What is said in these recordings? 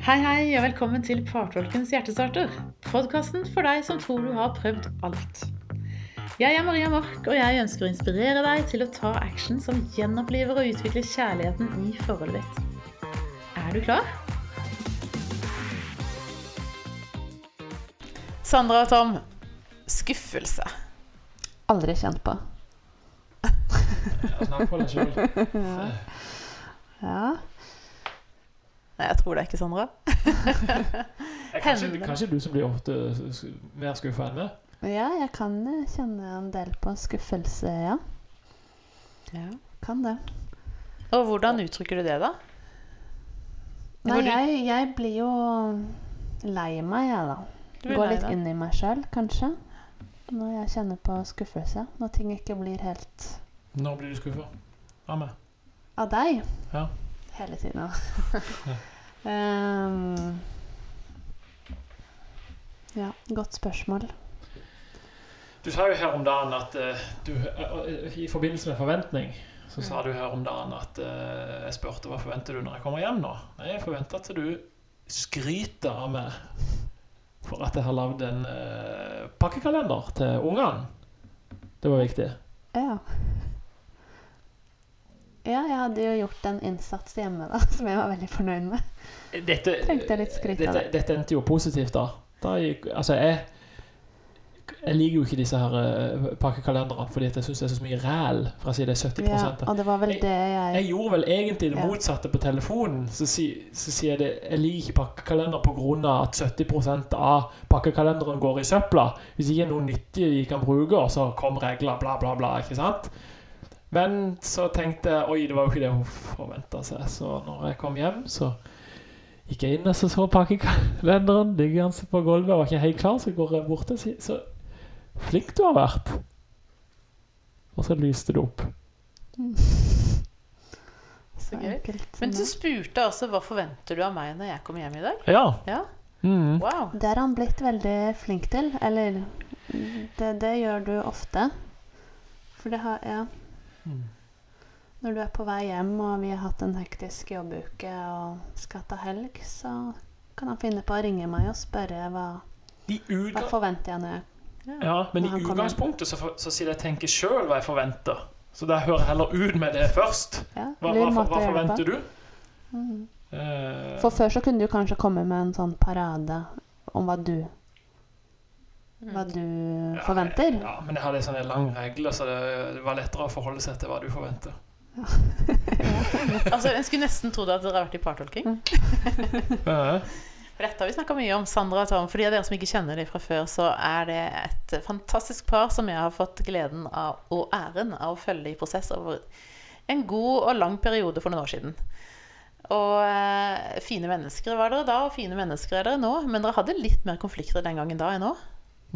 Hei, hei, og velkommen til Partolkens hjertestarter. Podkasten for deg som tror du har prøvd alt. Jeg er Maria Mork, og jeg ønsker å inspirere deg til å ta action som gjenoppliver og utvikler kjærligheten i forholdet ditt. Er du klar? Sandra og Tom, skuffelse. Aldri kjent på. Snakk for deg sjøl. Ja. Nei, jeg tror det er ikke, Sandra. Kanskje, kanskje du som blir ofte mer skuffa enn meg? ja, jeg kan eh, kjenne en del på skuffelse, ja. Ja. Kan det. Og hvordan uttrykker du det, da? Nei, jeg, jeg blir jo lei meg, jeg, da. Går litt inn i meg sjøl, kanskje. Når jeg kjenner på skuffelse. Når ting ikke blir helt Når blir du skuffa? Av meg? av deg. Ja. Hele tiden. um, ja, godt spørsmål. Du sa jo her om dagen at uh, du uh, I forbindelse med forventning så sa du her om dagen at uh, jeg spurte hva forventer du når jeg kommer hjem nå. Nei, jeg forventer at du skryter av meg for at jeg har lagd en pakkekalender til ungene. Det var viktig. Ja. Ja, jeg hadde jo gjort en innsats hjemme da, som jeg var veldig fornøyd med. Dette, Trengte litt skryt av det. dette endte jo positivt, da. da jeg, altså, jeg jeg liker jo ikke disse her eh, pakkekalenderne fordi jeg syns det er så mye ræl. For å si det er 70% Ja, og det var vel Jeg- det jeg Jeg gjorde vel egentlig det Ja. motsatte på telefonen. Så, si, sier jeg det Jeg liker ikke pakkekalender pga. at 70% av pakkekalenderen går i søpla. Hvis ikke noe nyttig de kan bruke, og så kom regler, bla, bla, bla. Ikke sant? Men så tenkte jeg Oi, det var jo ikke det hun forventa seg. Så når jeg kom hjem, så gikk jeg inn og så så pakkekalenderen liggende på gulvet. og var ikke helt klar, så går jeg bort og sier Så flink du har vært. Og så lyste det opp. Så gøy. Men du spurte også hva forventer du av meg når jeg kommer hjem i dag? Ja. Ja, Mm. wow. Det har han blitt veldig flink til. Eller det, det gjør du ofte. For det har Ja. Mm. Når du er på vei hjem og vi har hatt en hektisk jobbuke og skal ta helg, så kan han finne på å ringe meg og spørre hva, hva forventer jeg når jeg Ja, men i utgangspunktet så, så sier jeg tenker sjøl hva jeg forventer. Så da hører jeg heller ut med det først. Ja, Hva, hva, hva på. forventer du? Mhm. Eh, For før så kunne du kanskje komme med en sånn parade om hva du, hva du ja, forventer. Ja, men jeg hadde sånne lange regler, så det, det var lettere å forholde seg til hva du forventer. Altså, En skulle nesten trodd at dere har vært i partolking. Eh, For dette har vi snakka mye om, Sandra og Tom. For de av dere som ikke kjenner dem fra før, så er det et fantastisk par som jeg har fått gleden av og æren av å følge i prosess over en god og lang periode for noen år siden. Og eh, fine mennesker var dere da, og fine mennesker er dere nå. Men dere hadde litt mer konflikter den gangen da enn nå.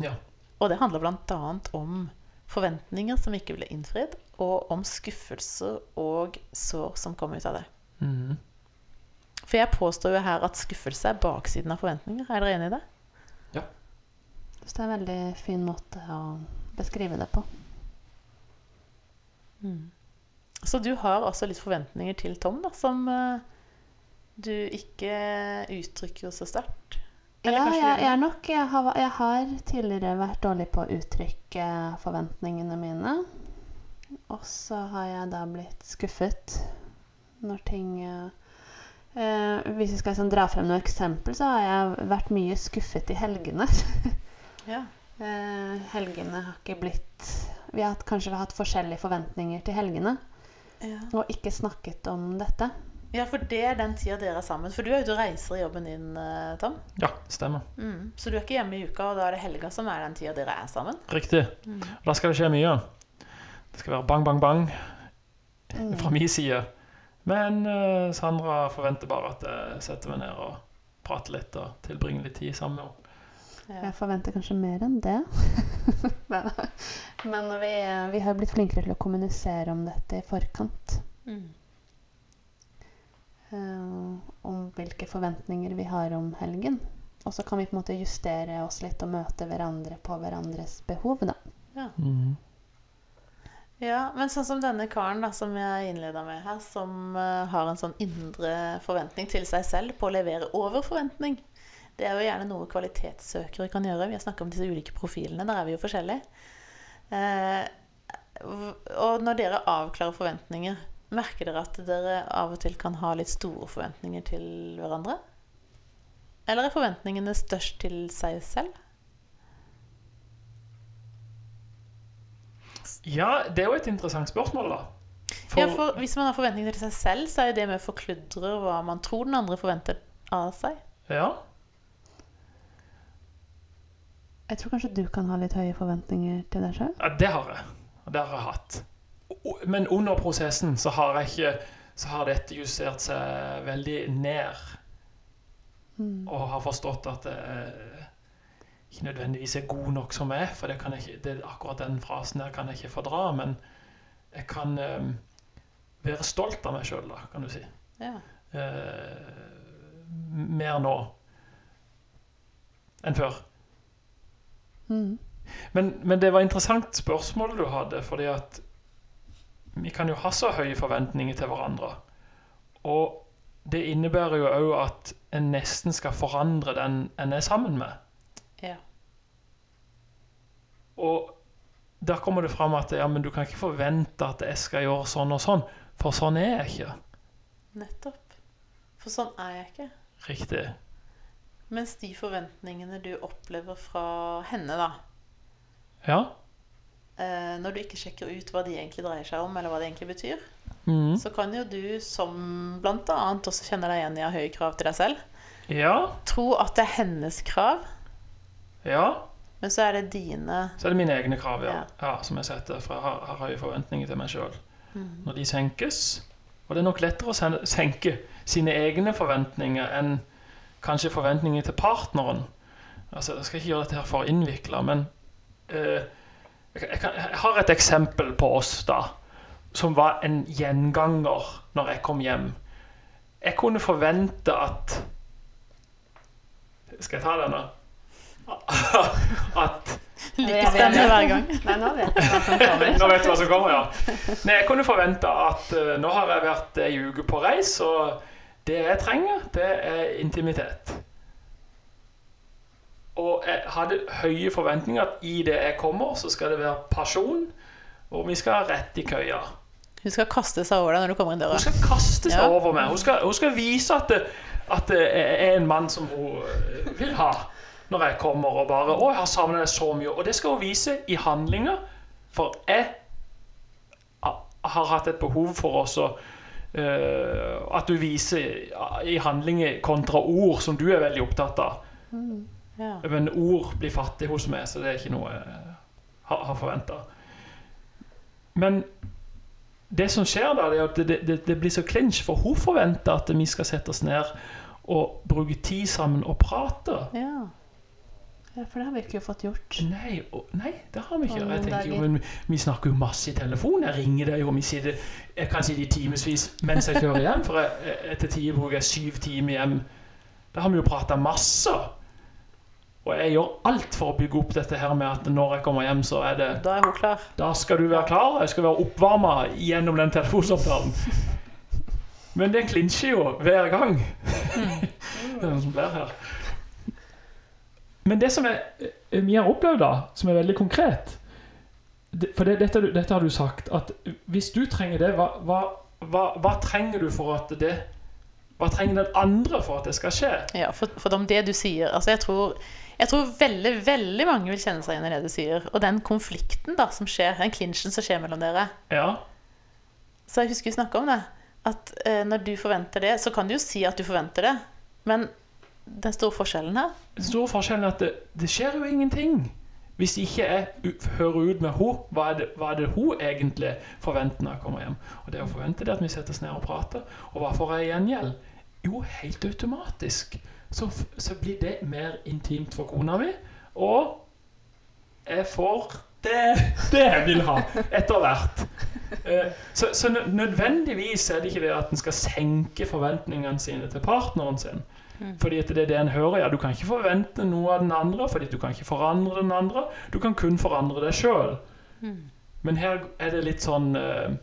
Ja. Og det handler bl.a. om forventninger som ikke ble innfridd, og om skuffelser og sår som kom ut av det. Mm. For jeg påstår jo her at skuffelse er baksiden av forventninger. Er dere enig i det? Ja. Så det er en veldig fin måte å beskrive det på. Så du har også litt forventninger til Tom, da, som eh, du ikke uttrykker så sterkt? Eller Ja, jeg, jeg nok jeg har, jeg har tidligere vært dårlig på å uttrykke forventningene mine. Og så har jeg da blitt skuffet når ting eh, Hvis vi skal sånn dra frem noen eksempel, så har jeg vært mye skuffet i helgene. Ja. Eh, helgene har ikke blitt Vi har kanskje hatt forskjellige forventninger til helgene, Ja. og ikke snakket om dette. Ja, for det er den tida dere er sammen. For du er ute og reiser i jobben din, eh, Tom. ja, stemmer. Mm. Så du er ikke hjemme i uka, og da er det helga som er den tida dere er sammen. Riktig. og Da skal det skje mye. Det skal være bang, bang, bang Mm. fra min side. Men uh, Sandra forventer bare at jeg setter meg ned og prater litt og tilbringer litt tid sammen med henne. Ja. Jeg forventer kanskje mer enn det. Men vi, vi har blitt flinkere til å kommunisere om dette i forkant. Mm. Eh, om hvilke forventninger vi har om helgen. Og så kan vi på en måte justere oss litt og møte hverandre på hverandres behov. Da. Mhm. Ja, men sånn som denne karen da, som jeg innleda med her, som uh, har en sånn indre forventning til seg selv på å levere over forventning. Det er jo gjerne noe kvalitetssøkere kan gjøre. Vi har snakka om disse ulike profilene. Der er vi jo forskjellige. Uh, og når dere avklarer forventninger, merker dere at dere av og til kan ha litt store forventninger til hverandre? Eller er forventningene størst til seg selv? Ja, det er jo et interessant spørsmål, da. For, Ja, for Hvis man har forventninger til seg selv, så er jo det med å forkludre hva man tror den andre forventer av seg. ja. Jeg tror kanskje du kan ha litt høye forventninger til deg sjøl. ja, det har jeg. Og det har jeg hatt. Men under prosessen så har jeg ikke så har dette justert seg veldig ned. Mm. Og har forstått at jeg ikke nødvendigvis er god nok som jeg er. For det kan jeg det, akkurat den frasen der kan jeg ikke fordra. Men jeg kan um, være stolt av meg sjøl, da, kan du si. Ja. Uh, mer nå enn før. Mm. Men, men det var interessant spørsmål du hadde, fordi at vi kan jo ha så høye forventninger til hverandre. Og det innebærer jo òg at en nesten skal forandre den en er sammen med. Ja. Og der kommer det fram at ja, men du kan ikke forvente at jeg skal gjøre sånn og sånn, for sånn er jeg ikke. Nettopp. For sånn er jeg ikke. Riktig. Mens de forventningene du opplever fra henne, da Ja. Eh, Når du ikke sjekker ut hva de egentlig dreier seg om, eller hva det egentlig betyr, mm. så kan jo du, som bl.a. også kjenner deg igjen i å ha høye krav til deg selv, Ja. tro at det er hennes krav, Ja. men så er det dine Så er det mine egne krav, ja. Ja. ja som jeg setter. For jeg har, har høye forventninger til meg sjøl. Mm. Når de senkes Og det er nok lettere å senke sine egne forventninger enn kanskje forventninger til partneren. Altså, Jeg skal ikke gjøre dette her for innvikla, men eh, jeg, kan, jeg har et eksempel på oss, da. Som var en gjenganger når jeg kom hjem. Jeg kunne forvente at Skal jeg ta den, da? At like spennende hver gang. Nei, nå vet jeg hva som kommer. Nå vet du hva som kommer, ja. Nei, jeg kunne forvente at uh, nå har jeg vært ei uke på reis, og det jeg trenger, det er intimitet. Og jeg hadde høye forventninger at i det jeg kommer, så skal det være pasjon, og vi skal rett i køya. Hun skal kaste seg over deg når du kommer inn døra. Hun skal kaste seg Ja. over meg. Hun skal, hun skal vise at det, at det er en mann som hun eh, vil ha når jeg kommer og bare 'Å, jeg har savna deg så mye.' Og det skal hun vise i handlinger. For jeg har hatt et behov for også uh, at du viser i handlinger kontra ord, som du er veldig opptatt av. Ja. Men ord blir fattig hos meg, så det er ikke noe jeg har, har forventa. Men det som skjer da, det er at det, det, det blir så clinch, for hun forventer at vi skal sette oss ned og bruke tid sammen og prate. ja. Ja, for det har vi ikke fått gjort. Nei, og, nei, det har vi ikke. Jeg tenker jo, men vi snakker jo masse i telefon. Jeg ringer deg, jo, vi sitter Jeg kan sitte i timevis mens jeg kjører hjem, for jeg, etter tider bruker jeg syv timer hjem. Da har vi jo prata masse. Og jeg gjør alt for å bygge opp dette her med at når jeg kommer hjem, så er det Da er hun klar. Da skal du være klar. Jeg skal være oppvarma gjennom den telefonsamtalen. Men det klinsjer jo hver gang. det er noe som blir her. Men det som jeg, eh, vi har opplevd, da, som er veldig konkret For det, dette, dette har du sagt, at hvis du trenger det, hva, hva, hva, hva trenger du for at det Hva trenger den andre for at det skal skje? Ja, for, for om det du sier Altså, jeg tror, jeg tror veldig, veldig mange vil kjenne seg igjen i det du sier. Og den konflikten da som skjer, den klinsjen som skjer mellom dere. Ja. Så jeg husker vi snakka om det. At eh, når du forventer det, så kan du jo si at du forventer det. Men den store forskjellen her Den store forskjellen er at det, det skjer jo ingenting. Hvis ikke jeg hører ut med henne, hva er det, hva er det hun egentlig forventer når jeg kommer hjem? Og det å forvente det at vi setter oss ned og prater. Og hva får jeg i gjengjeld? Jo, helt automatisk så, så blir det mer intimt for kona mi. Og jeg får det, det jeg vil ha, etter hvert. Eh, Så, så nødvendigvis er det ikke det at en skal senke forventningene sine til partneren sin. Fordi at det er det en hører. Ja, du kan ikke forvente noe av den andre, fordi du kan ikke forandre den andre. Du kan kun forandre deg sjøl. Men her er det litt sånn eh,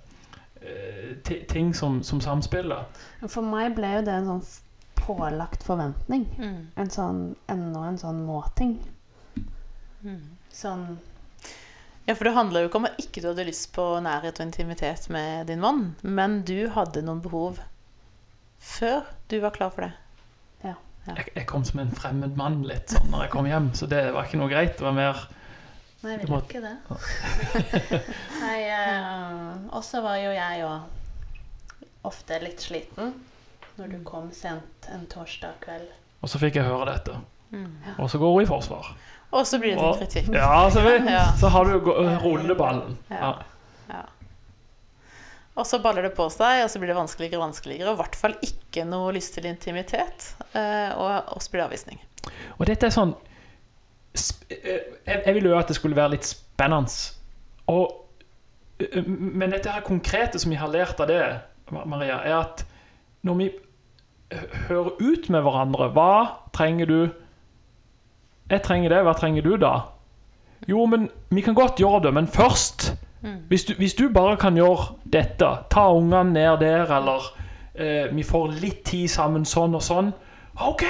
eh, ting som, som samspiller. For meg ble jo det en sånn pålagt forventning. Mm. En sånn, enda en sånn må-ting. Mm. Sånn Ja, for det handler jo ikke om at ikke du hadde lyst på nærhet og intimitet med din mann, men du hadde noen behov før du var klar for det. Jeg, jeg kom som en fremmed mann litt sånn når jeg kom hjem, så det var ikke noe greit. Det var mer Nei, jeg vil ikke det. Nei, eh, og så var jo jeg jo ofte litt sliten når du kom sent en torsdag kveld. Og så fikk jeg høre dette. Mm. Og så går hun i forsvar. Og så blir det Og- kritikk. Ja, så, vi, Ja. så har du jo ballen. rulleballen. Ja. Ja. Og så baller det på seg, og så blir det vanskeligere og vanskeligere. Og i hvert fall ikke noe lyst til intimitet. eh, Og, så blir det avvisning. Og dette er sånn eh, Jeg, jeg ville jo at det skulle være litt spennende. Og, eh, men dette her konkrete som vi har lært av det, Maria, er at når vi hører ut med hverandre Hva trenger du? Jeg trenger det. Hva trenger du, da? Jo, men vi kan godt gjøre det, men først Mm. hvis du, hvis du bare kan gjøre dette, ta ungene ned der, eller eh, vi får litt tid sammen sånn og sånn OK!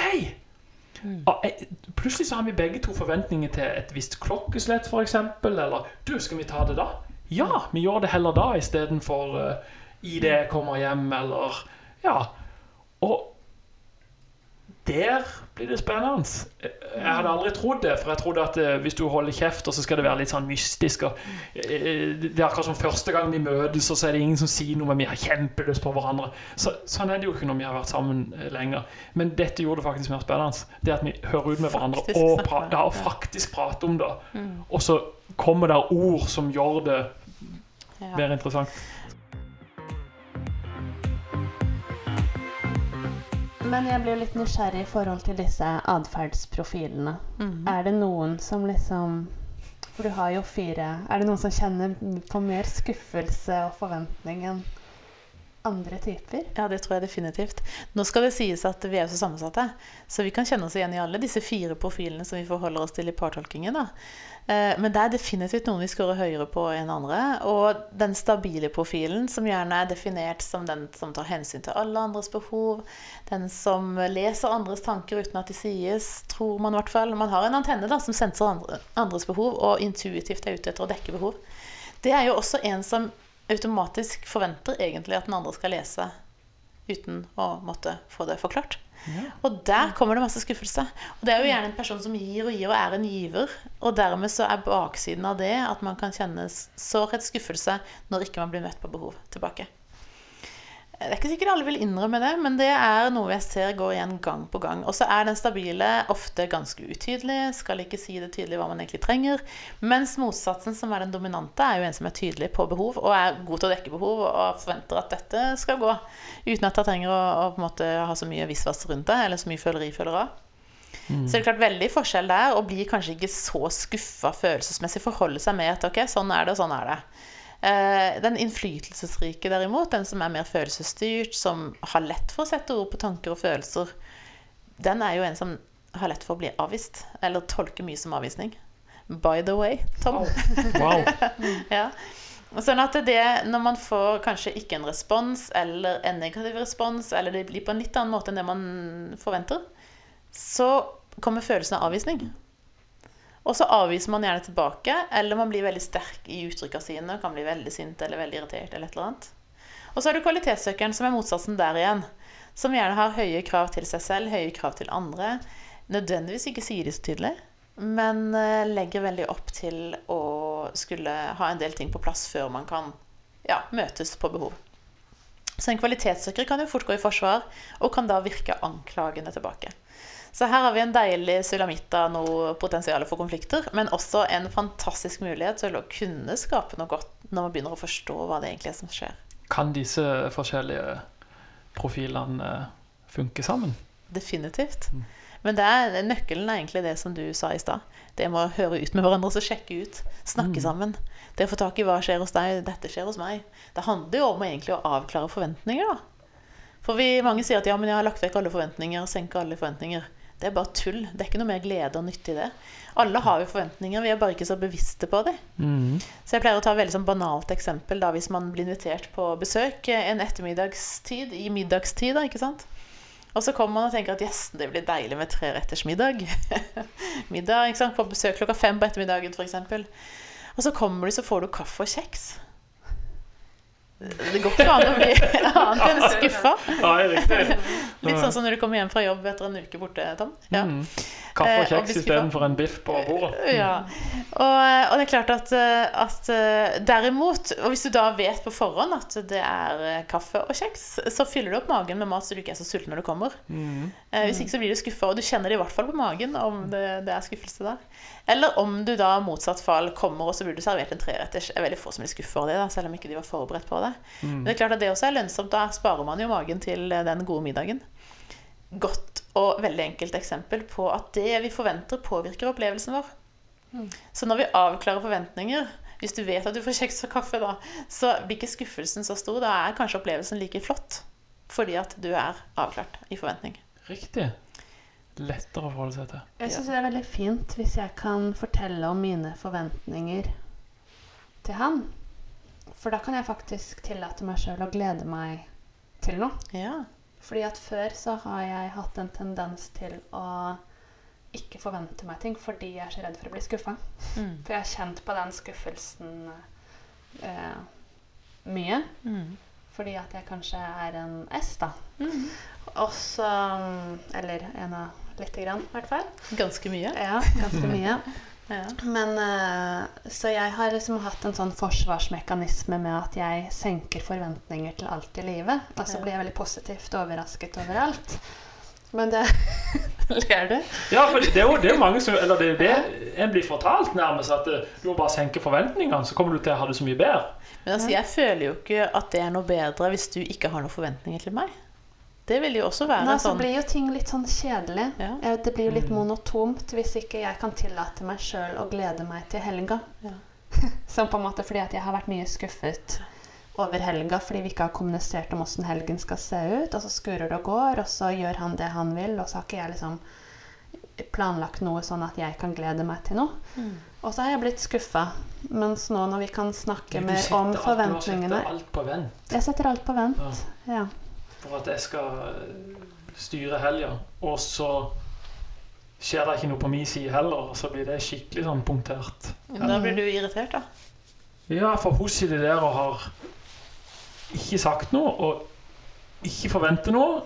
Ah, eh, Plutselig så har vi begge to forventninger til et visst klokkeslett, f.eks. Eller du, skal vi ta det da? Ja, vi gjør det heller da istedenfor uh, idet jeg kommer hjem, eller Ja. Og der blir det spennende. Jeg hadde aldri trodd det, for jeg trodde at eh, hvis du holder kjeft, så skal det være litt sånn mystisk. Og, eh, det er akkurat som første gang vi møtes, og så er det ingen som sier noe, men vi har kjempelyst på hverandre. Så, sånn er det jo ikke når vi har vært sammen eh, lenger. Men dette gjorde det faktisk mer spennende. Det at vi hører ut med hverandre Faktisk og, pra ja, og faktisk prater om det. Mm. Og så kommer det ord som gjør det mer interessant. Men jeg blir jo litt nysgjerrig i forhold til disse atferdsprofilene. Mm. Er det noen som liksom For du har jo fire. Er det noen som kjenner på mer skuffelse og forventning enn andre typer? Ja, det tror jeg definitivt. Nå skal det sies at vi er så sammensatte, så vi kan kjenne oss igjen i alle disse fire profilene som vi forholder oss til i partolkingen. Da. Eh, Men det er definitivt noen vi scorer høyere på enn andre. Og den stabile profilen, som gjerne er definert som den som tar hensyn til alle andres behov, den som leser andres tanker uten at de sies, tror man i hvert fall. Man har en antenne da, som senser andres behov, og intuitivt er ute etter å dekke behov. Det er jo også en som automatisk forventer egentlig at den andre skal lese uten å måtte få det forklart. Og der kommer det masse skuffelse. Og det er jo gjerne en person som gir og gir og er en giver. Og dermed så er baksiden av det at man kan kjenne sårhet, skuffelse, når ikke man blir møtt på behov tilbake. Det er ikke sikkert alle vil innrømme det, men det er noe jeg ser går igjen gang på gang. Og så er den stabile ofte ganske utydelig, skal ikke si det tydelig hva man egentlig trenger. Mens motsatsen, som er den dominante, er jo en som er tydelig på behov, og er god til å dekke behov og forventer at dette skal gå. Uten at jeg trenger å, å på en måte ha så mye visvas rundt det, eller så mye føleri føler av. Så det er klart veldig forskjell der, og blir kanskje ikke så skuffa følelsesmessig. Forholde seg med at ok, sånn er det, og sånn er det. Eh, Den innflytelsesrike derimot, den som er mer følelsesstyrt, som har lett for å sette ord på tanker og følelser, den er jo en som har lett for å bli avvist. Eller tolke mye som avvisning. By the way, Tom. Wow. Ja. Sånn at det, når man får kanskje ikke en respons, eller en negativ respons, eller det blir på en litt annen måte enn det man forventer, så kommer følelsen av avvisning. Og så avviser man gjerne tilbake, eller man blir veldig sterk i uttrykkene sine, kan bli veldig sint eller veldig irritert eller et eller annet. Og så er det kvalitetssøkeren, som er motsatsen der igjen. Som gjerne har høye krav til seg selv, høye krav til andre. Nødvendigvis ikke sier det så tydelig, men eh, legger veldig opp til å skulle ha en del ting på plass før man kan ja, møtes på behov. Så en kvalitetssøker kan jo fort gå i forsvar, og kan da virke anklagende tilbake. Så her har vi en deilig sulamitt av noe potensial for konflikter, men også en fantastisk mulighet til å kunne skape noe godt når man begynner å forstå hva det egentlig er som skjer. Kan disse forskjellige profilene eh, funke sammen? Definitivt. Men det er, nøkkelen er egentlig det som du sa i stad. Det med å høre ut med hverandre og så sjekke ut. Snakke sammen. Det å få tak i hva skjer hos deg, dette skjer hos meg. Det handler jo om egentlig å avklare forventninger, da. For vi, mange sier at ja, men jeg har lagt vekk alle forventninger, senka alle forventninger. Det er bare tull. Det er ikke noe mer glede og nytte i det. Alle har jo forventninger, vi er bare ikke så bevisste på det. Mm. Så jeg pleier å ta et veldig sånn banalt eksempel da, hvis man blir invitert på besøk eh, en ettermiddagstid, i middagstid, da, ikke sant? Og så kommer man og tenker at yes, det blir deilig med tre retters middag. middag, ikke sant? På besøk klokka fem på ettermiddagen, f.eks. Og så kommer du, så får du kaffe og kjeks. Det går ikke an å bli annet enn skuffa. Litt sånn som når du kommer hjem fra jobb etter en uke borte, Tom. Ja. Mm. Kaffe Eh, og og kjeks istedenfor en biff på bordet. Ja. Og, og det er klart at, eh, at eh, derimot Og hvis du da vet på forhånd at det er eh, kaffe og kjeks, så fyller du opp magen med mat så du ikke er så sulten når du kommer. Mm. Eh, Hvis ikke så blir du skuffa, og du kjenner det i hvert fall på magen om det, det er skuffelse der. Eller om du da motsatt fall kommer og så blir du servert en treretters. Det er veldig få som blir skuffa over det, da, selv om ikke de var forberedt på det. Men det er klart at det også er lønnsomt. Da sparer man jo magen til eh, den gode middagen. Godt og veldig enkelt eksempel på at det vi forventer, påvirker opplevelsen vår. Så når vi avklarer forventninger Hvis du vet at du får kjeks og kaffe, da, så blir ikke skuffelsen så stor. Da er kanskje opplevelsen like flott. Fordi at du er avklart i forventning. Riktig. Lettere å forholde seg til. Jeg syns det er veldig fint hvis jeg kan fortelle om mine forventninger til han. For da kan jeg faktisk tillate meg sjøl å glede meg til noe. Ja. Fordi at før så har jeg hatt en tendens til å ikke forvente meg ting fordi jeg er så redd for å bli skuffa. Mm. For jeg har kjent på den skuffelsen eh, mye. Mm. Fordi at jeg kanskje er en S, da. Mm. Og så Eller en av lite grann, i hvert fall. Ganske mye. Ja, ganske mye. Ja. Men eh, Så jeg har liksom hatt en sånn forsvarsmekanisme med at jeg senker forventninger til alt i livet. Og så blir jeg veldig positivt overrasket overalt. Men det Ler du? Ja, for det er jo det er mange som Eller det er jo det en blir fortalt, nærmest. At eh, du må bare senke forventningene, så kommer du til å ha det så mye bedre. Men altså, jeg føler jo ikke at det er noe bedre hvis du ikke har noen forventninger til meg. Det vil jo også være Nei, så sånn blir jo ting litt sånn kjedelig. Ja. Det blir jo litt Mm. monotomt hvis ikke jeg kan tillate meg sjøl å glede meg til helga. Ja. Som på en måte fordi at jeg har vært mye skuffet over helga fordi vi ikke har kommunisert om åssen helgen skal se ut. Og så skurer det og går, og så gjør han det han vil, og så har ikke jeg liksom planlagt noe sånn at jeg kan glede meg til noe. Mm. Og så har jeg blitt skuffa. Mens nå når vi kan snakke mer om alt- forventningene Du setter alt på vent Jeg setter alt på vent. Ja. For at jeg skal eh, styre helga, og så skjer det ikke noe på min side heller, og så blir det skikkelig sånn punktert. Da blir du irritert, da. Ja, for hun sitter der og har ikke sagt noe, og ikke forventer noe.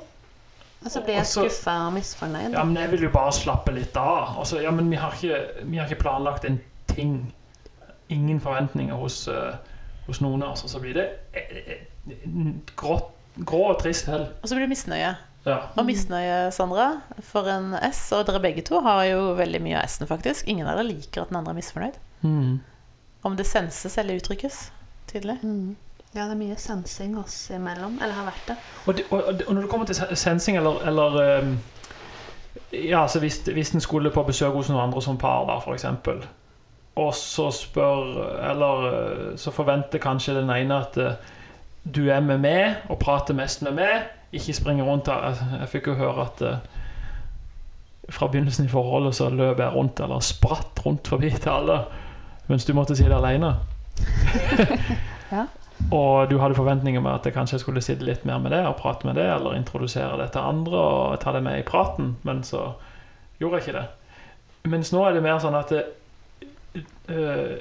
Og så blir jeg skuffa og misfornøyd. Ja, men jeg vil jo bare slappe litt av. Altså, ja, men vi har ikke, vi har ikke planlagt en ting. Ingen forventninger hos, eh, hos noen av oss. Og så blir det grått eh, grå, grå og trist hell. Og så blir det misnøye. Ja. Og misnøye, Sandra, for en S. Og dere begge to har jo veldig mye av S-en, faktisk. Ingen av dere liker at den andre er misfornøyd. Mm. Om det senses eller uttrykkes tydelig. Mm. Ja, det er mye sensing oss imellom. Eller har vært det. Og, det, og, og når det kommer til sensing, eller, eller um, Ja, altså hvis, hvis en skulle på besøk hos noen andre som par, da, f.eks., og så spør Eller eh, så forventer kanskje den ene at eh, du er med meg og prater mest med meg, ikke springer rundt her. Jeg, jeg fikk jo høre at eh, fra begynnelsen i forholdet så løp jeg rundt, eller spratt rundt forbi til alle, mens du måtte sitte alene. Ja. Og du hadde forventninger med at jeg kanskje skulle sitte litt mer med det og prate med det, eller introdusere det til andre og ta det med i praten, men så gjorde jeg ikke det. Mens nå er det mer sånn at det, øh,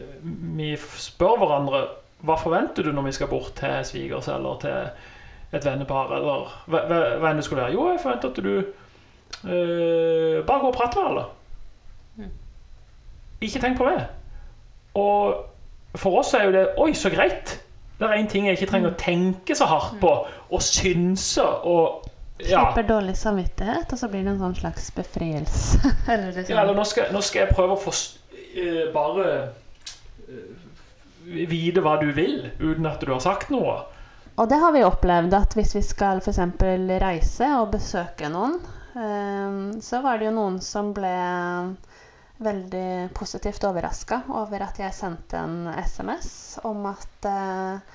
vi spør hverandre hva forventer du når vi skal bort til svigers eller til et vennepar, eller hva, hva, hva enn det skulle være. Jo, jeg forventer at du uh, bare går og prater med alle. Mm. Ikke tenk på det. Og for oss er jo det Oi, så greit! Det er én ting jeg ikke trenger å tenke så hardt på og synse og ja. Slipper dårlig samvittighet, og så blir det en sånn slags befrielse. eller sånn. ja, eller nå skal, nå skal jeg prøve å forst- uh, bare eh, vite hva du vil, uten at du har sagt noe. Og det har vi opplevd at hvis vi skal f.eks. reise og besøke noen, eh, så var det jo noen som ble veldig positivt overraska over at jeg sendte en SMS om at eh,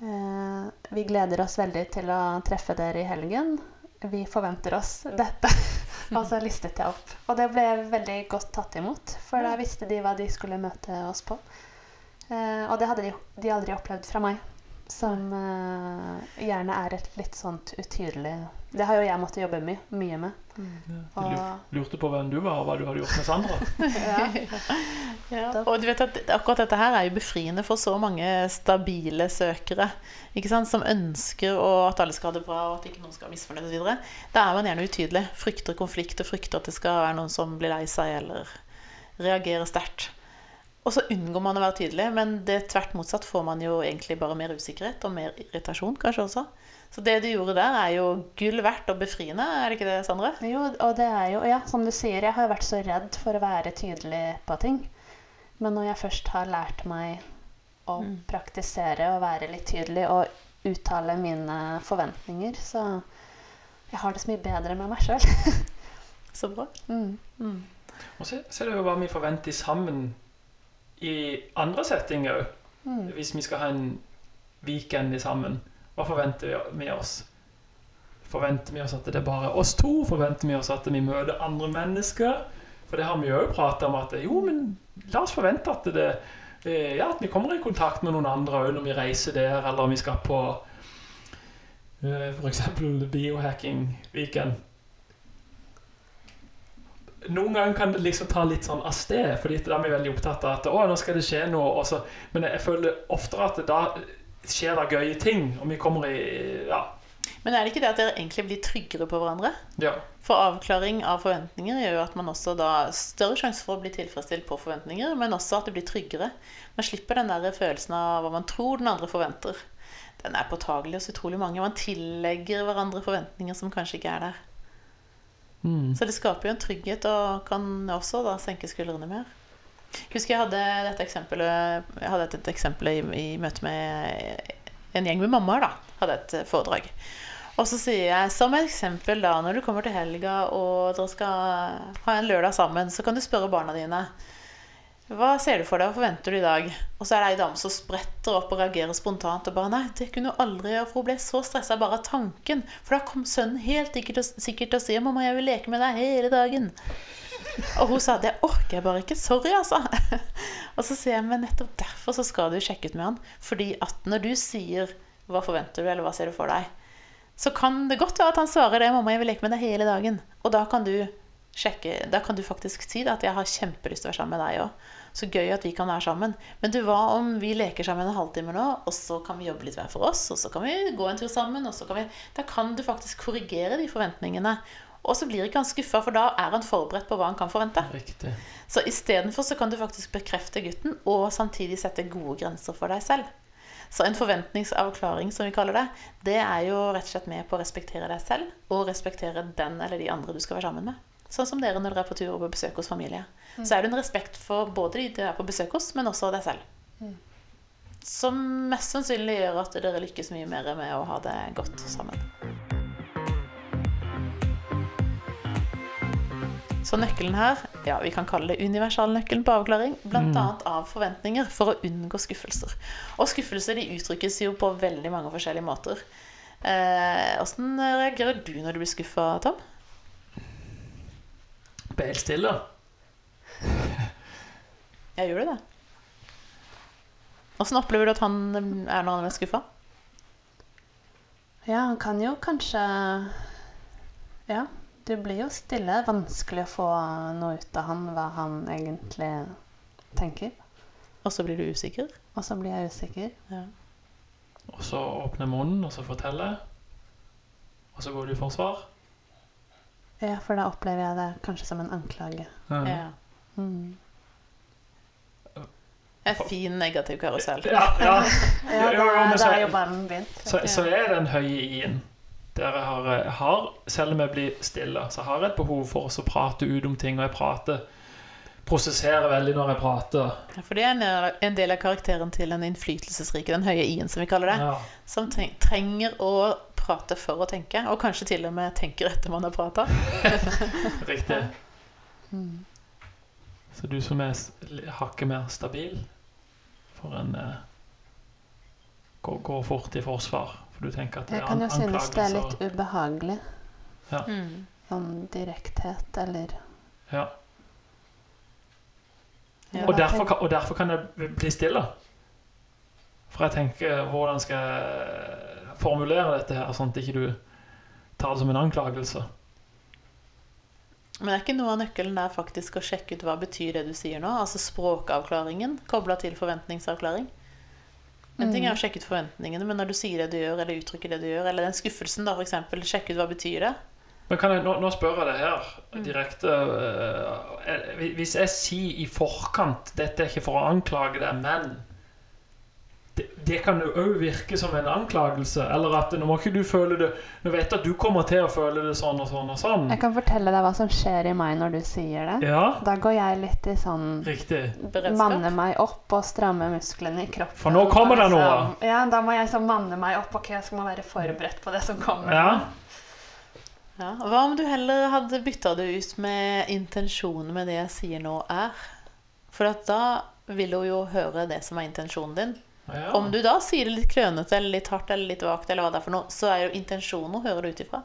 eh, vi gleder oss veldig til å treffe dere i helgen. Vi forventer oss dette. Og så listet jeg opp. Og det ble veldig godt tatt imot, for da visste de hva de skulle møte oss på. Eh, og det hadde de, de aldri opplevd fra meg, som eh, gjerne er et litt sånt utydelig Det har jo jeg måttet jobbe mye, mye med. Du Og, Du lurte på hvem du var, og hva du hadde gjort med Sandra. ja. Ja, og du vet at akkurat dette her er jo befriende for så mange stabile søkere. Ikke sant? Som ønsker at alle skal ha det bra, og at ikke noen skal være misfornøyd osv. Da er man gjerne utydelig. Frykter konflikt og frykter at det skal være noen som blir lei seg eller reagerer sterkt. Og så unngår man å være tydelig, men det tvert motsatt får man jo egentlig bare mer usikkerhet og mer irritasjon kanskje også. Så det du gjorde der, er jo gull verdt og befriende, er det ikke det, Sandre? Jo, og det er jo, ja, som du sier, jeg har vært så redd for å være tydelig på ting. Men når jeg først har lært meg å Mm. praktisere og være litt tydelig og uttale mine forventninger, så jeg har det så mye bedre med meg sjøl. Så bra. Mm. Mm. Og så, så er det jo hva vi forventer sammen i andre settinger òg. Mm. Hvis vi skal ha en weekend sammen, hva forventer vi- oss? Forventer vi oss at det er bare oss to? Forventer vi oss at vi møter andre mennesker? For det har vi jo prata om at jo, men la oss forvente at det eh, ja, at vi kommer i kontakt med noen andre òg når vi reiser der, eller om vi skal på eh, f.eks. biohacking-weekend. Noen ganger kan det liksom ta litt sånn av sted, fordi da er vi veldig opptatt av at å, nå skal det skje noe. Så, men jeg føler oftere at da skjer det gøye ting, og vi kommer i Ja. Men er det ikke det at dere egentlig blir tryggere på hverandre? ja. For avklaring av forventninger gjør jo at man også da større sjanse for å bli tilfredsstilt på forventninger, men også at det blir tryggere. Man slipper den der følelsen av hva man tror den andre forventer. Den er påtagelig hos utrolig mange. Man tillegger hverandre forventninger som kanskje ikke er der. Mm. Så det skaper jo en trygghet, og kan også da senke skuldrene mer. Jeg husker jeg hadde dette eksempelet Jeg hadde et eksempel i, i møte med en gjeng med mammaer. Hadde et foredrag. Og så sier jeg som et eksempel da når du kommer til helga og dere skal ha en lørdag sammen, så kan du spørre barna dine hva ser du for deg og forventer du i dag? Og så er det ei dame som spretter opp og reagerer spontant og bare Nei, det kunne hun aldri gjøre, for hun ble så stressa bare av tanken. For da kom sønnen helt sikkert, til å si 'Mamma, jeg vil leke med deg hele dagen'. Og hun sa 'Det orker jeg bare ikke. Sorry, altså'. Og så sier jeg men nettopp derfor så skal du sjekke ut med han. Fordi at når du sier 'Hva forventer du', eller 'Hva ser du for deg', så kan det godt være at han svarer det 'Mamma, jeg vil leke med deg hele dagen'. Og da kan du sjekke Da kan du faktisk si det, at 'Jeg har kjempelyst til å være sammen med deg òg'. Så gøy at vi kan være sammen. Men du, hva om vi leker sammen en halvtime nå, og så kan vi jobbe litt hver for oss, og så kan vi gå en tur sammen, og så kan vi Da kan du faktisk korrigere de forventningene. Og så blir ikke han skuffa, for da er han forberedt på hva han kan forvente. Riktig. Så istedenfor så kan du faktisk bekrefte gutten, og samtidig sette gode grenser for deg selv. Så en forventningsavklaring, som vi kaller det, det er jo rett og slett med på å respektere deg selv, og respektere den eller de andre du skal være sammen med. Sånn som dere når dere er på tur og på besøk hos familie. Så er det en respekt for både de du er på besøk hos, men også deg selv. Som mest sannsynlig gjør at dere lykkes mye mer med å ha det godt sammen. Så nøkkelen her, ja, vi kan kalle det universalnøkkelen på avklaring, bl.a. av forventninger for å unngå skuffelser. Og skuffelser de uttrykkes jo på veldig mange forskjellige måter. Eh, reagerer du når du blir skuffa, Tom? Helt stille. Jeg gjør det. Åssen opplever du at han er når han er skuffa? Ja, han kan jo kanskje Ja, det blir jo stille. Vanskelig å få noe ut av han hva han egentlig tenker. Og så blir du usikker? Og så blir jeg usikker. Ja. Og så åpne munnen, og så fortelle. Og så går du i forsvar. Ja, for da opplever jeg det kanskje som en anklage. Ja. ja. Mm. En fin negativ karusell. Ja, ja. Ja, da, så- er jo ballen begynt. Så, så er den høye i-en der jeg har, har, selv om jeg blir stille, så har jeg et behov for å prate ut om ting. Og jeg prater, prosesserer veldig når jeg prater. Ja, For det er en- del av karakteren til den innflytelsesrike, den høye i-en, som vi kaller det. Ja. Som trenger å prate for å tenke, og kanskje til og med tenker etter man har prata. Riktig. Mm. Så du som er hakket mer stabil, får en eh, gå, gå fort i forsvar. For du tenker at det Jeg er kan jo synes det er litt ubehagelig. Mm. Om direkthet eller Ja. Ja. Og, derfor kan, og derfor kan jeg bli stille. For jeg tenker hvordan skal jeg formulere dette her, sånn at ikke du tar det som en anklagelse. Men er ikke noe av nøkkelen der faktisk å sjekke ut hva betyr det du sier nå? Altså språkavklaringen kobla til forventningsavklaring. En ting er å sjekke ut forventningene, men når du sier det du gjør, eller uttrykker det du gjør, eller den skuffelsen, da, eksempel, sjekke ut hva betyr det? Men kan jeg, nå, nå spør jeg deg her direkte eh, Hvis jeg sier i forkant 'Dette er ikke for å anklage deg, men' det, det kan jo òg virke som en anklagelse. Eller at nå må ikke du føle det Nå vet jeg at du kommer til å føle det sånn og sånn og sånn. Jeg kan fortelle deg hva som skjer i meg når du sier det. Ja, Da går jeg litt i sånn riktig. Beredskap? Manne meg opp og stramme musklene i kroppen. For nå kommer det noe. liksom- Ja, da må jeg så manne meg opp. Ok, jeg skal må være forberedt på det som kommer. Ja. Ja. Hva om du heller hadde bytta det ut med intensjonen med det jeg sier nå, er? For at da vil hun jo høre det som er intensjonen din. Ja. Om du da sier det litt klønete eller litt hardt eller litt vagt, eller hva det er for noe, så er jo intensjonen å høre det ut ifra.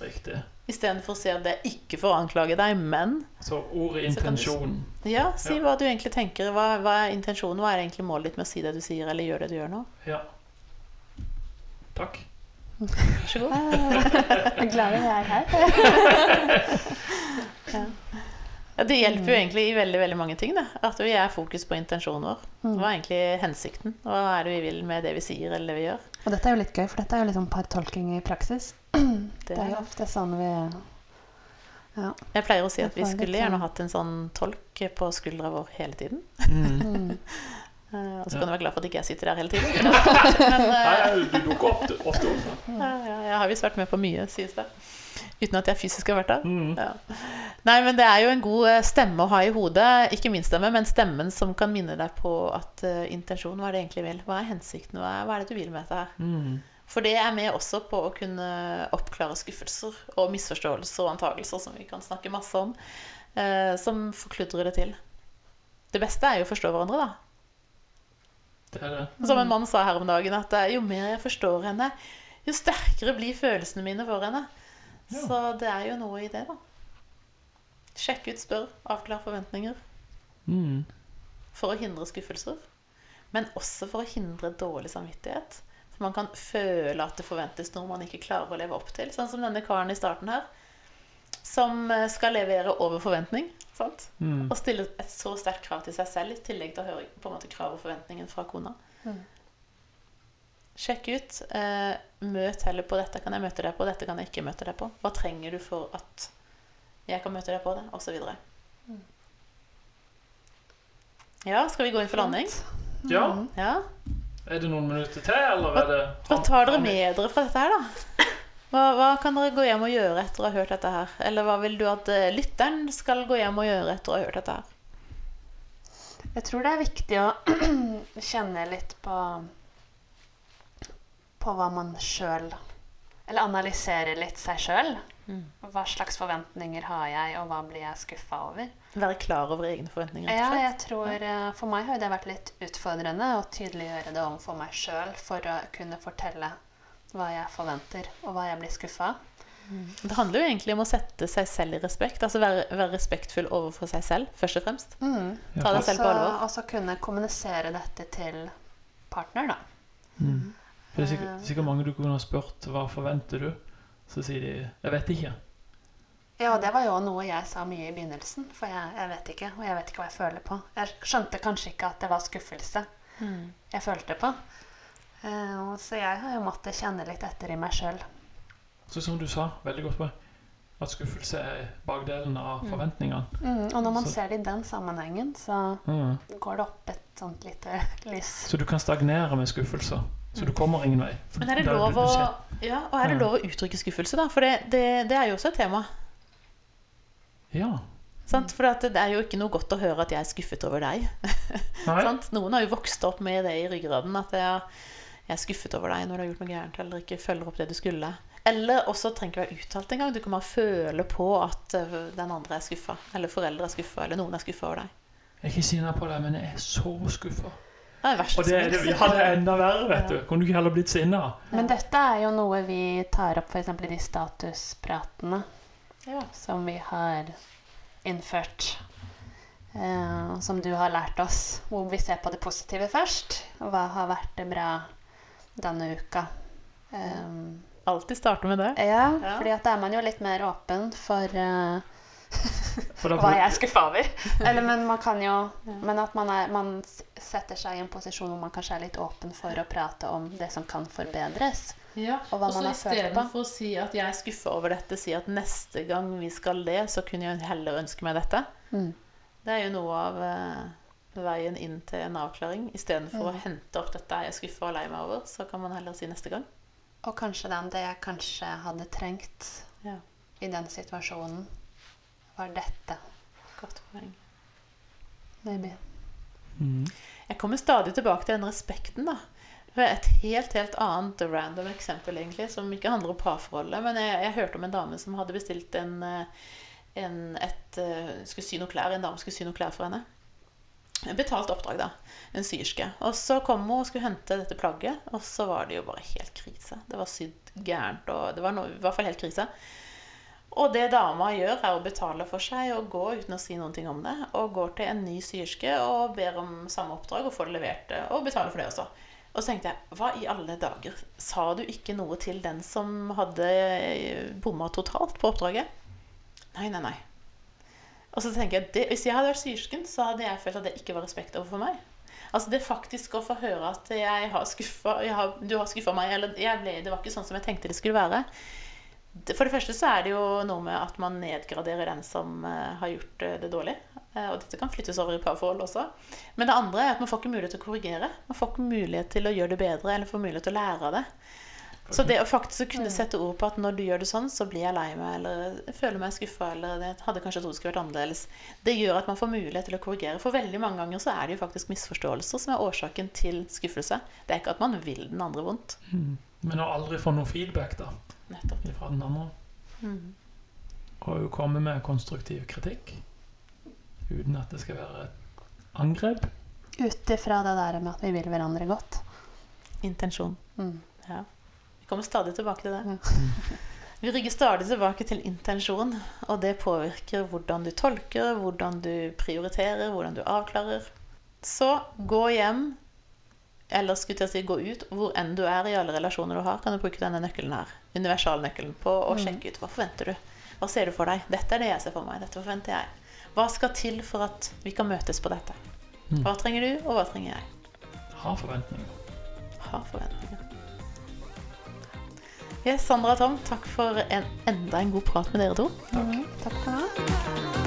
Riktig. Istedenfor å si at det er ikke for å anklage deg, men Så ordet Så du- intensjon. ja, si Ja. hva du egentlig tenker. Hva, hva er intensjonen? Hva er egentlig målet ditt med å si det du sier, eller gjøre det du gjør nå? Ja. Takk. Vær så god. Jeg er glad vi er her. Ja, det hjelper jo egentlig i veldig veldig mange ting. Da. At vi er fokus på intensjonen vår. Hva er egentlig hensikten? Hva er det vi vil med det vi sier eller det vi gjør? Og dette er jo litt gøy, for dette er jo litt sånn partolking i praksis. Det Det er jo ofte sånn vi Ja. Jeg pleier å si at vi skulle gjerne sånn- hatt en sånn tolk på skuldra vår hele tiden. Mm. Mm. Eh, Og så Ja. kan du være glad for at ikke jeg sitter der hele tiden. Men eh, Nei, du dukker ofte opp. ja, ja, jeg har visst vært med på mye, sies det. Uten at jeg fysisk har vært der. Mm. Ja. Nei, men det er jo en god eh, stemme å ha i hodet. Ikke min stemme, men stemmen som kan minne deg på at uh, intensjon, hva er det egentlig vil? Hva er hensikten? Hva er, hva er det du vil med dette her? Mm. For det er med også på å kunne oppklare skuffelser og misforståelser og antagelser, som vi kan snakke masse om, uh, som forkludrer det til. Det beste er jo å forstå hverandre, da. Det er det. Som en mann sa her om dagen, at jo mer jeg forstår henne, jo sterkere blir følelsene mine for henne. Ja. Så det er jo noe i det, da. Sjekk ut, spør, avklar forventninger. Mm. For å hindre skuffelser. Men også for å hindre dårlig samvittighet. For man kan føle at det forventes noe man ikke klarer å leve opp til. Sånn som denne karen i starten her. Som eh, skal levere over forventning. Sant? Mm. Og stille et så sterkt krav til seg selv, i tillegg til å høre på en måte krav og forventningen fra kona. Mm. Sjekk ut. Eh, møt heller på 'dette kan jeg møte deg på', 'dette kan jeg ikke møte deg på'. Hva trenger du for at jeg kan møte deg på det? Og så videre. Mm. Ja, skal vi gå inn for landing? Ja. Ja. Er det noen minutter til, eller er det Hva tar dere med dere fra dette her, da? Hva, hva kan dere gå hjem og gjøre etter å ha hørt dette her? Eller hva vil du at eh, lytteren skal gå hjem og gjøre etter å ha hørt dette her? Jeg tror det er viktig å kjenne litt på På hva man sjøl Eller analysere litt seg sjøl. Mm. Hva slags forventninger har jeg, og hva blir jeg skuffa over? Være klar over egne forventninger, Ja, jeg tror eh, For meg har det vært litt utfordrende å tydeliggjøre det overfor meg sjøl for å kunne fortelle hva jeg forventer, og hva jeg blir skuffa av. Det handler jo egentlig om å sette seg selv i respekt. Altså være, være respektfull overfor seg selv, først og fremst. Mm. Ta deg selv på alvor. Og så kunne kommunisere dette til partner, da. Mm. For det er sikkert, sikkert mange du kunne ha spurt hva forventer du? Så sier de 'jeg vet ikke'. Ja, og det var jo noe jeg sa mye i begynnelsen, for jeg, jeg vet ikke, og jeg vet ikke hva jeg føler på. Jeg skjønte kanskje ikke at det var skuffelse jeg følte på. Uh, så jeg har jo måttet kjenne litt etter i meg sjøl. Så som du sa, veldig godt på, at skuffelse er bakdelen av forventningene. Mm, og når man Så- ser det i den sammenhengen, så Mm. går det opp et sånt lite lys. Så du kan stagnere med skuffelser. Så du kommer ingen vei. Men er det lov du- å, du ja, og er det lov å uttrykke skuffelse, da? For det, det, det er jo også et tema. Ja. Sant? For at det er jo ikke noe godt å høre at jeg er skuffet over deg. Sant? Noen har jo vokst opp med det i ryggraden. At jeg, jeg er skuffet over deg når du har gjort noe gærent eller ikke følger opp det du skulle. Eller også trenger ikke være uttalt engang. Du kan bare føle på at øh, den andre er skuffa. Eller foreldre er skuffa, eller noen er skuffa over deg. Jeg er ikke sinna på deg, men jeg er så skuffa. Det er det Og det, det, ja, det er enda verre, vet du. Kunne du ikke heller blitt sinna? Men dette er jo noe vi tar opp f.eks. i de statuspratene. Ja. som vi har innført. Eh, som du har lært oss, hvor vi ser på det positive først. Og hva har vært det bra denne uka. Um, Alltid starte med det. ja, Ja. at da er man jo litt mer åpen for eh, For hva jeg er skuffa over. Eller, men man kan jo Men at man, er, man setter seg i en posisjon hvor man kanskje er litt åpen for å prate om det som kan forbedres. Ja, Og hva Også man har følt på. Istedenfor å si at jeg er skuffa over dette, si at neste gang vi skal det, så kunne jeg heller ønske meg dette. Mm. Det er jo noe av eh, veien inn til en avklaring. Istedenfor å Mm. hente opp dette er jeg skuffa og lei meg over, så kan man heller si neste gang. Og kanskje den det jeg kanskje hadde trengt Ja. i den situasjonen, var dette. Godt poeng. Maybe. Mm. Jeg kommer stadig tilbake til den respekten, da. Et helt helt annet random eksempel, egentlig, som ikke handler om parforholdet. Men jeg, jeg hørte om en dame som hadde bestilt en, eh, en et, eh, skulle sy noe klær. En dame skulle sy noe klær for henne. En betalt oppdrag, da. En syerske. Og så kom hun og skulle hente dette plagget, og så var det jo bare helt krise. Det var sydd gærent, og det var noe, i hvert fall helt krise. Og det dama gjør, er å betale for seg og gå uten å si noen ting om det. Og går til en ny syerske og ber om samme oppdrag og får det levert. eh, Og betaler for det også. Og så tenkte jeg, hva i alle dager? Sa du ikke noe til den som hadde eh, bomma totalt på oppdraget? Nei, nei, nei. Og så tenker jeg, det, Hvis jeg hadde vært syrsken, så hadde jeg følt at det ikke var respekt overfor meg. Altså Det faktisk å få høre at jeg har skuffa, jeg har, du har skuffa meg, eller jeg ble, det var ikke sånn som jeg tenkte det skulle være. Det- For det første så er det jo noe med at man nedgraderer den som eh, har gjort eh, det dårlig. Eh, og dette kan flyttes over i parforhold også. Men det andre er at man får ikke mulighet til å korrigere. Man får ikke mulighet til å gjøre det bedre, eller får mulighet til å lære av det. Så det å faktisk kunne sette ord på at når du gjør det sånn, så blir jeg lei meg, eller jeg føler meg skuffa, eller jeg hadde kanskje trodd det skulle vært annerledes. Det gjør at man får mulighet til å korrigere. For veldig mange ganger så er det jo faktisk misforståelser som er årsaken til skuffelse. Det er ikke at man vil den andre vondt. Mhm. Men å aldri få noe feedback da, Nettopp. Fra den andre, Mm. og hun komme med konstruktiv kritikk, uten at det skal være et angrep. Ut ifra det der med at vi vil hverandre godt. Intensjon. Mm. Ja. Vi kommer stadig tilbake til det. Mm. Vi rygger stadig tilbake til intensjon, og det påvirker hvordan du tolker, hvordan du prioriterer, hvordan du avklarer. Så gå hjem, eller skulle jeg si gå ut, hvor enn du er i alle relasjoner du har, kan du bruke denne nøkkelen her, universalnøkkelen, på å Mm. sjekke ut hva forventer du. Hva ser du for deg? Dette er det jeg ser for meg. Dette forventer jeg. Hva skal til for at vi kan møtes på dette? Mm. Hva trenger du, og hva trenger jeg? Ha forventninger. Ha forventninger. Yes, Sandra og Tom, takk for en, enda en god prat med dere to. Mm. Takk for nå.